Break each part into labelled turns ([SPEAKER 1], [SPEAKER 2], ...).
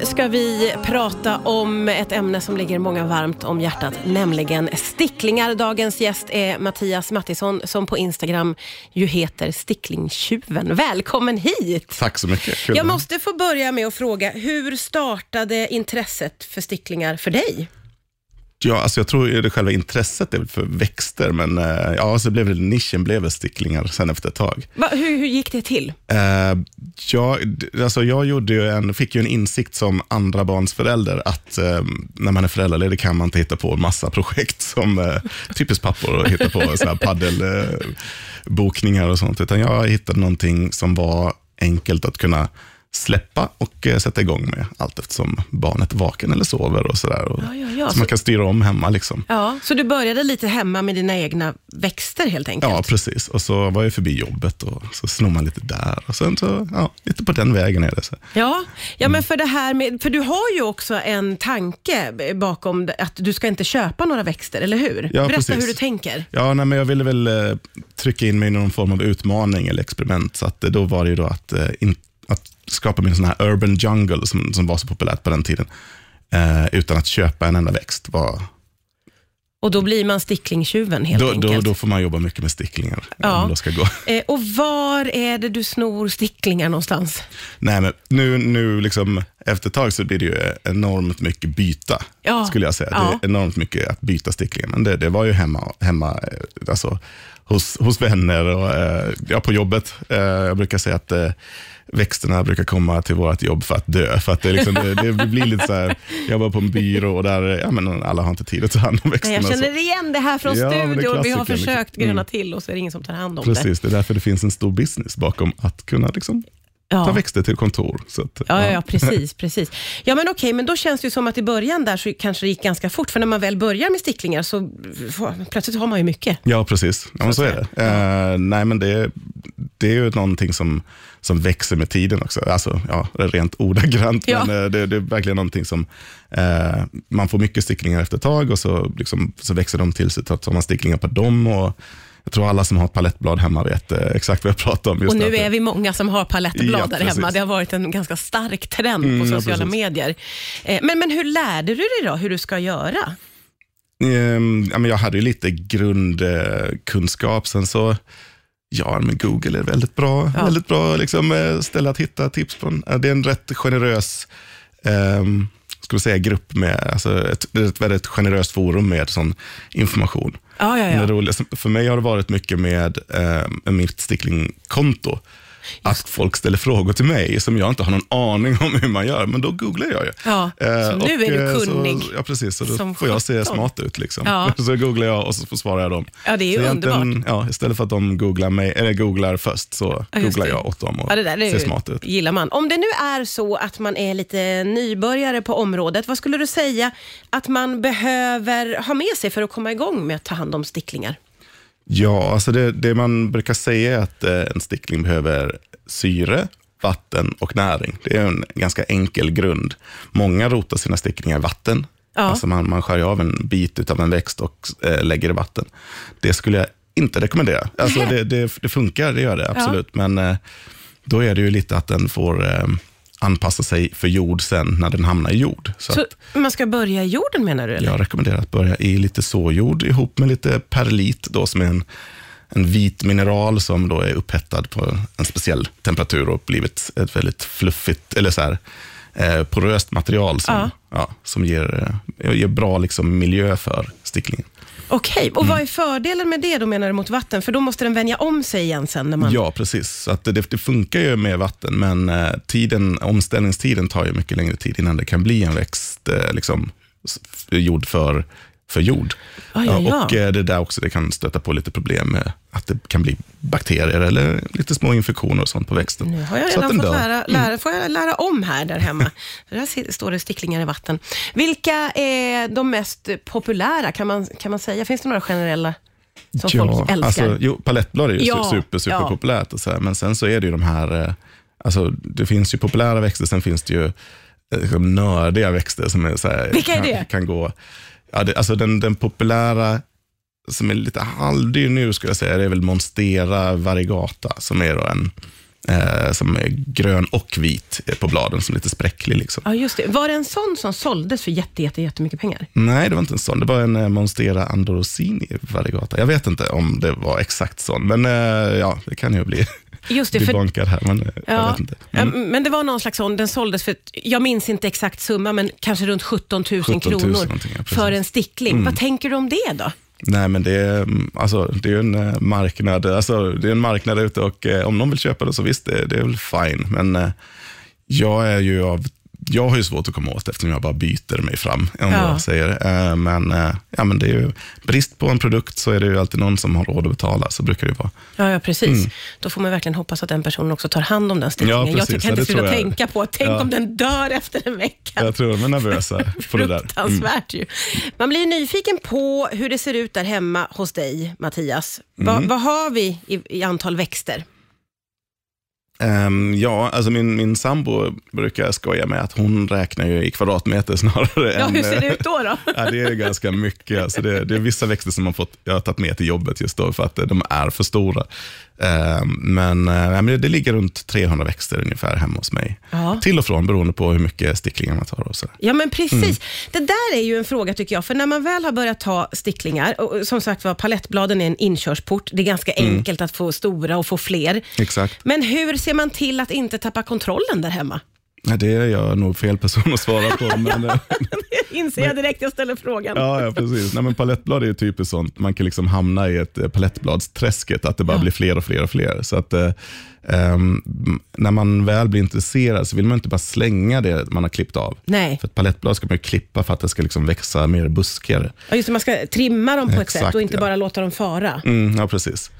[SPEAKER 1] Nu ska vi prata om ett ämne som ligger många varmt om hjärtat, nämligen sticklingar. Dagens gäst är Mattias Mattisson som på Instagram ju heter Sticklingtjuven. Välkommen hit!
[SPEAKER 2] Tack så mycket. Kul
[SPEAKER 1] Jag måste få börja med att fråga, hur startade intresset för sticklingar för dig?
[SPEAKER 2] Ja, alltså jag tror det själva intresset är för växter, men eh, ja, så blev det, nischen blev sticklingar sen efter ett tag.
[SPEAKER 1] Va, hur, hur gick det till?
[SPEAKER 2] Jag, d- alltså jag gjorde ju en, fick ju en insikt som andra barns förälder att eh, när man är föräldraledig kan man inte hitta på massa projekt som eh, typiskt pappor och hitta på så här paddelbokningar och sånt, utan jag hittade någonting som var enkelt att kunna släppa och eh, sätta igång med allt eftersom barnet är vaken eller sover och sådär. Och,
[SPEAKER 1] Ja, ja, ja,
[SPEAKER 2] så man kan styra om hemma liksom.
[SPEAKER 1] Ja, så du började lite hemma med dina egna växter helt enkelt?
[SPEAKER 2] Ja, precis. Och så var jag förbi jobbet och så snor man lite där. Och sen så, ja, lite på den vägen är det. Så.
[SPEAKER 1] Ja, ja men för det här med, för du har ju också en tanke bakom att du ska inte köpa några växter, eller hur?
[SPEAKER 2] Ja,
[SPEAKER 1] Berätta
[SPEAKER 2] precis.
[SPEAKER 1] hur du tänker.
[SPEAKER 2] Ja, nej, men jag ville väl eh, trycka in mig i någon form av utmaning eller experiment. Så att, eh, då var det ju då att, eh, in, att skapa min sån här urban jungle som, som var så populärt på den tiden. Eh, utan att köpa en enda växt. Var,
[SPEAKER 1] Och då blir man sticklingtjuven helt
[SPEAKER 2] då, då,
[SPEAKER 1] enkelt.
[SPEAKER 2] då får man jobba mycket med sticklingar.
[SPEAKER 1] Ja.
[SPEAKER 2] Om det ska gå.
[SPEAKER 1] Eh, och var är det du snor sticklingar någonstans?
[SPEAKER 2] Nej, men nu, nu liksom, efter ett tag så blir det ju enormt mycket byta,
[SPEAKER 1] Ja.
[SPEAKER 2] skulle jag säga.
[SPEAKER 1] Ja.
[SPEAKER 2] Det är enormt mycket att byta sticklingar. Men det, det var ju hemma, hemma eh, alltså, hos, hos vänner och eh, ja, på jobbet. Eh, jag brukar säga att eh, växterna brukar komma till vårt jobb för att dö. För att det, liksom, det, det blir lite så här, jag jobbar på en byrå och där, ja, men alla har inte tid att ta hand om växterna.
[SPEAKER 1] Jag känner igen det här från
[SPEAKER 2] Ja,
[SPEAKER 1] studion. Vi har
[SPEAKER 2] klassiker,
[SPEAKER 1] försökt
[SPEAKER 2] liksom.
[SPEAKER 1] gröna
[SPEAKER 2] Mm.
[SPEAKER 1] till och så är det ingen som tar hand om det.
[SPEAKER 2] Precis, det är därför det finns en stor business bakom att kunna liksom, ta
[SPEAKER 1] Ja.
[SPEAKER 2] växter till kontor. Så att,
[SPEAKER 1] Ja, ja, ja, precis, precis. Ja, men okej, men då känns det ju som att i början där så kanske det gick ganska fort, för när man väl börjar med sticklingar så plötsligt har man ju mycket.
[SPEAKER 2] Ja, precis. Ja, men så är det. Eh, nej, men det, det är ju någonting som, som växer med tiden också. Alltså, ja, rent ordagrant,
[SPEAKER 1] Ja.
[SPEAKER 2] men eh, det, det är verkligen någonting som eh, man får mycket sticklingar efter ett tag och så, liksom, så växer de till sig. Så tar man sticklingar på dem och jag tror alla som har ett palettblad hemma vet eh, exakt vad jag pratar om.
[SPEAKER 1] Och nu är vi många som har palettblad
[SPEAKER 2] Ja,
[SPEAKER 1] där
[SPEAKER 2] precis.
[SPEAKER 1] hemma. Det har varit en ganska stark trend
[SPEAKER 2] Mm,
[SPEAKER 1] på
[SPEAKER 2] ja,
[SPEAKER 1] sociala
[SPEAKER 2] precis.
[SPEAKER 1] medier. Eh, Men, men hur lärde du dig då hur du ska göra?
[SPEAKER 2] Ja, men jag hade ju lite grundkunskap, sen så Ja, men Google är väldigt bra.
[SPEAKER 1] Ja.
[SPEAKER 2] Väldigt bra liksom, eh, ställe att hitta tips. Eh, Det är en rätt generös um, ska vi säga, grupp med, alltså ett, ett väldigt generöst forum med sån information.
[SPEAKER 1] Ja, ja,
[SPEAKER 2] Men Det roligaste, för mig har det varit mycket med eh, mitt Stickling-konto. Att folk ställer frågor till mig som jag inte har någon aning om hur man gör, men då googlar jag ju.
[SPEAKER 1] Ja, så nu är du
[SPEAKER 2] eh,
[SPEAKER 1] kunnig
[SPEAKER 2] Så, ja, precis. Så då
[SPEAKER 1] som
[SPEAKER 2] får jag se smart ut. Liksom.
[SPEAKER 1] Ja.
[SPEAKER 2] Så googlar jag och så får svarar jag dem.
[SPEAKER 1] Ja, det är ju underbart.
[SPEAKER 2] Ja, istället för att de googlar, mig, eller googlar först, så
[SPEAKER 1] Ja,
[SPEAKER 2] googlar jag åt dem och
[SPEAKER 1] Ja, det där det
[SPEAKER 2] ser smart ut.
[SPEAKER 1] gillar man. Om det nu är så att man är lite nybörjare på området, vad skulle du säga att man behöver ha med sig för att komma igång med att ta hand om sticklingar?
[SPEAKER 2] Ja, alltså det, det man brukar säga är att eh, en stickling behöver syre, vatten och näring. Det är en ganska enkel grund. Många rotar sina sticklingar i vatten.
[SPEAKER 1] Ja.
[SPEAKER 2] Alltså man, man skär av en bit av en växt och eh, lägger i vatten. Det skulle jag inte rekommendera. Alltså det, det, det funkar, det gör det absolut. Men eh, då är det ju lite att den får eh, anpassa sig för jord sen när den hamnar i jord. Så,
[SPEAKER 1] Så
[SPEAKER 2] att
[SPEAKER 1] man ska börja i jorden menar du? Eller?
[SPEAKER 2] jag rekommenderar att börja i lite såjord ihop med lite perlit, då, som är en, en vit mineral som då är upphettad på en speciell temperatur och blivit ett väldigt fluffigt, eller så här, eh, poröst material som,
[SPEAKER 1] Ja.
[SPEAKER 2] ja. som ger, eh, ger bra liksom, miljö för sticklingen.
[SPEAKER 1] Okej, och
[SPEAKER 2] Mm.
[SPEAKER 1] vad är fördelen med det då menar du mot vatten? För då måste den vänja om sig igen sen när man...
[SPEAKER 2] Ja, precis. Så att det, det funkar ju med vatten, men eh, tiden, omställningstiden tar ju mycket längre tid innan det kan bli en växt eh, liksom, gjord för, för jord.
[SPEAKER 1] Ja, ja, ja.
[SPEAKER 2] Och eh, det är där också det kan stöta på lite problem med att det kan bli bakterier eller lite små infektioner och sånt på växten.
[SPEAKER 1] Nu har jag redan fått
[SPEAKER 2] dör. Mm.
[SPEAKER 1] lära, lära, får jag lära om här där hemma. Där står det sticklingar i vatten. Vilka är de mest populära, kan man, kan man säga? Finns det några generella som folk älskar?
[SPEAKER 2] Alltså, jo, palettblad är ju
[SPEAKER 1] Ja,
[SPEAKER 2] super, super
[SPEAKER 1] ja.
[SPEAKER 2] populärt. Och så här, men sen så är det ju de här, eh, alltså, det finns ju populära växter, sen finns det ju eh, liksom nördiga växter som är så här,
[SPEAKER 1] Vilka är
[SPEAKER 2] kan,
[SPEAKER 1] det?
[SPEAKER 2] kan gå, ja, det, alltså den, den populära som är lite halvdyr nu skulle jag säga, det är väl Monstera variegata som är då en, eh, som är grön och vit på bladen, som är lite spräcklig. Liksom.
[SPEAKER 1] Ja, just det. Var det en sån som såldes för jätte, jätte, jättemycket pengar?
[SPEAKER 2] Nej, det var inte en sån. Det var en eh, Monstera Andorosini variegata. Jag vet inte om det var exakt sån, men eh, ja, det kan ju bli
[SPEAKER 1] Just det,
[SPEAKER 2] bli
[SPEAKER 1] för,
[SPEAKER 2] här. Men, eh, jag
[SPEAKER 1] ja,
[SPEAKER 2] vet inte.
[SPEAKER 1] ja,
[SPEAKER 2] Mm.
[SPEAKER 1] men det var någon slags sån, den såldes för, jag minns inte exakt summa, men kanske runt 17 000
[SPEAKER 2] 17 000
[SPEAKER 1] kronor
[SPEAKER 2] ja,
[SPEAKER 1] för en stickling. Vad tänker du om det då?
[SPEAKER 2] Nej, men det är, mm, alltså, det är en eh, marknad alltså, det är en marknad ute och eh, om någon vill köpa det så visst, det, det är väl fine. Men eh, jag är ju av jag har ju svårt att komma åt eftersom jag bara byter mig fram, om
[SPEAKER 1] Ja.
[SPEAKER 2] jag säger. Eh, Men, eh, ja, men det är ju brist på en produkt så är det ju alltid någon som har råd att betala, så brukar det vara.
[SPEAKER 1] Ja, ja precis. Då får man verkligen hoppas att den personen också tar hand om den stickningen.
[SPEAKER 2] Mm. Ja,
[SPEAKER 1] jag kan inte sluta tänka på, tänk om den dör efter en vecka.
[SPEAKER 2] Jag tror de är nervösa på det där. Mm.
[SPEAKER 1] Fruktansvärt ju. Man blir nyfiken på hur det ser ut där hemma hos dig, Mattias.
[SPEAKER 2] Mm.
[SPEAKER 1] vad har vi i, i antal växter?
[SPEAKER 2] Ehm, ja, alltså min, min sambo brukar skoja med att hon räknar ju i kvadratmeter snarare
[SPEAKER 1] Ja,
[SPEAKER 2] än...
[SPEAKER 1] hur ser det
[SPEAKER 2] eh,
[SPEAKER 1] ut då? då?
[SPEAKER 2] Ja, det är ganska mycket. Alltså det, det är vissa växter som man fått, jag har tagit med till jobbet just då för att eh, de är för stora. Ehm, men, eh, men det, ligger runt 300 växter ungefär hemma hos mig.
[SPEAKER 1] Ja.
[SPEAKER 2] Till och från beroende på hur mycket sticklingar man tar. Och så.
[SPEAKER 1] Ja, men precis.
[SPEAKER 2] Mm.
[SPEAKER 1] Det där är ju en fråga tycker jag, för när man väl har börjat ta sticklingar, och som sagt var, palettbladen är en inkörsport. Det är ganska
[SPEAKER 2] Mm.
[SPEAKER 1] enkelt att få stora och få fler.
[SPEAKER 2] Exakt.
[SPEAKER 1] Men hur ser man till att inte tappa kontrollen där hemma?
[SPEAKER 2] Ja, det är jag nog fel person att svara på. Men, eh,
[SPEAKER 1] Inser jag direkt jag ställer frågan.
[SPEAKER 2] Ja, ja precis. Nej, men palettblad är ju typiskt sånt, man kan liksom hamna i ett eh, palettbladsträsket, att det bara blir fler och fler och fler. Så att, eh, ehm, när man väl blir intresserad så vill man inte bara slänga det man har klippt av.
[SPEAKER 1] Nej,
[SPEAKER 2] För ett palettblad ska man ju klippa för att det ska liksom växa mer buskar.
[SPEAKER 1] ja, just det, man ska trimma dem på ett
[SPEAKER 2] Exakt,
[SPEAKER 1] sätt och inte
[SPEAKER 2] ja.
[SPEAKER 1] bara låta dem fara.
[SPEAKER 2] Mm, ja, precis.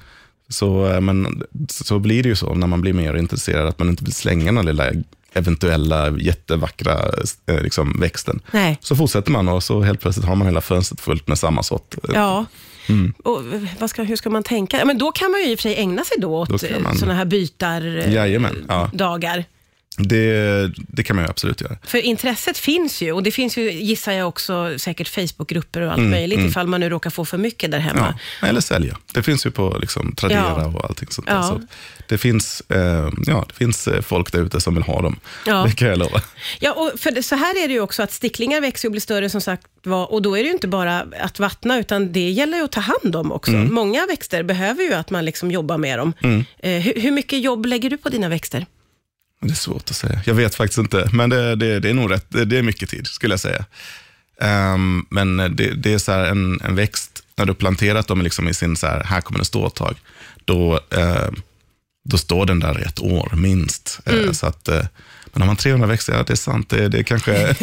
[SPEAKER 2] Så, eh, men, så blir det ju så när man blir mer intresserad, att man inte vill slänga den lilla eventuella jättevackra eh, liksom, växten.
[SPEAKER 1] Nej.
[SPEAKER 2] Så fortsätter man och så helt plötsligt har man hela fönstret fullt med samma sort.
[SPEAKER 1] Ja.
[SPEAKER 2] Mm.
[SPEAKER 1] Och vad ska, hur ska man tänka? Men då kan man ju i och för sig ägna sig då
[SPEAKER 2] Då
[SPEAKER 1] åt
[SPEAKER 2] man-
[SPEAKER 1] sådana här bytar eh,
[SPEAKER 2] Jajamän, ja. Det, det kan man ju absolut göra.
[SPEAKER 1] För intresset finns ju och det finns ju, gissar jag också, säkert Facebookgrupper och allt
[SPEAKER 2] Mm,
[SPEAKER 1] möjligt ifall man nu råkar få för mycket där hemma.
[SPEAKER 2] Ja, eller sälja. Det finns ju på liksom, Tradera
[SPEAKER 1] Ja.
[SPEAKER 2] och allting sånt där.
[SPEAKER 1] Ja.
[SPEAKER 2] Så det, finns, eh, ja, det finns eh, folk där ute som vill ha dem.
[SPEAKER 1] Ja.
[SPEAKER 2] Det kan jag lova.
[SPEAKER 1] Ja, och för så här är det ju också att sticklingar växer och blir större som sagt var, och då är det ju inte bara att vattna, utan det gäller ju att ta hand om också.
[SPEAKER 2] Mm.
[SPEAKER 1] Många växter behöver ju att man liksom jobbar med dem. Eh, hur, hur mycket jobb lägger du på dina växter?
[SPEAKER 2] Det är svårt att säga. Jag vet faktiskt inte, men det, det, det är nog rätt. Det, det är mycket tid, skulle jag säga. Ehm, men det, det är så en, en växt, när du har planterat dem liksom i sin, så här, här kommer den stå ett tag, då, eh, då står den där i ett år minst. Eh, så att, eh, men har man 300 växter, ja det är sant, det, det kanske,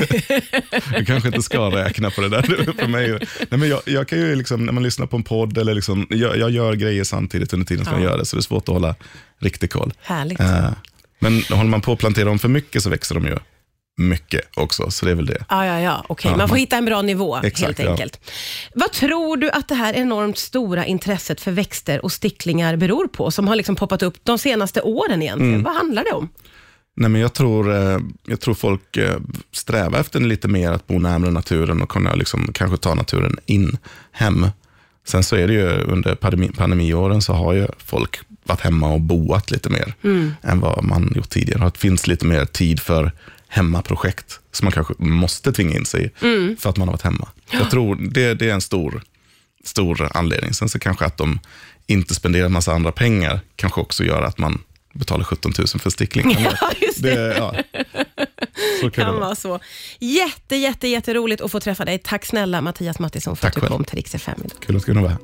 [SPEAKER 2] jag kanske inte ska räkna på det där för mig. Nej, men jag, jag kan ju liksom, när man lyssnar på en podd, eller liksom, jag, jag gör grejer samtidigt under tiden som
[SPEAKER 1] Ja.
[SPEAKER 2] jag gör det, så det är svårt att hålla riktig koll.
[SPEAKER 1] Härligt.
[SPEAKER 2] Men håller man på att plantera dem för mycket så växer de ju mycket också, så det är väl det.
[SPEAKER 1] Ja, ja, ja.
[SPEAKER 2] Ja,
[SPEAKER 1] man får
[SPEAKER 2] man-
[SPEAKER 1] hitta en bra nivå
[SPEAKER 2] Exakt,
[SPEAKER 1] helt
[SPEAKER 2] ja.
[SPEAKER 1] enkelt. Vad tror du att det här enormt stora intresset för växter och sticklingar beror på, som har liksom poppat upp de senaste åren egentligen?
[SPEAKER 2] Mm.
[SPEAKER 1] Vad handlar det om?
[SPEAKER 2] Nej, men jag, tror, eh, jag tror folk eh, strävar efter lite mer att bo närmare naturen och kunna liksom, kanske ta naturen in hem. Sen så är det ju under pandemi, pandemiåren så har ju folk varit hemma och boat lite mer än vad man gjort tidigare. Det finns lite mer tid för hemmaprojekt som man kanske måste tvinga in sig i för att man har varit hemma. Jag tror det, det är en stor, stor anledning. Sen så kanske att de inte spenderar en massa andra pengar kanske också gör att man betalar 17 000 för stickling.
[SPEAKER 1] Ja, just det.
[SPEAKER 2] Det, ja. Så kan det
[SPEAKER 1] kan
[SPEAKER 2] vara.
[SPEAKER 1] vara så. Jätte, jätte, jätteroligt att få träffa dig. Tack snälla Mattias Mattisson för
[SPEAKER 2] Tack
[SPEAKER 1] att du
[SPEAKER 2] själv.
[SPEAKER 1] kom till Rix FM idag.
[SPEAKER 2] Kul att kunna vara här.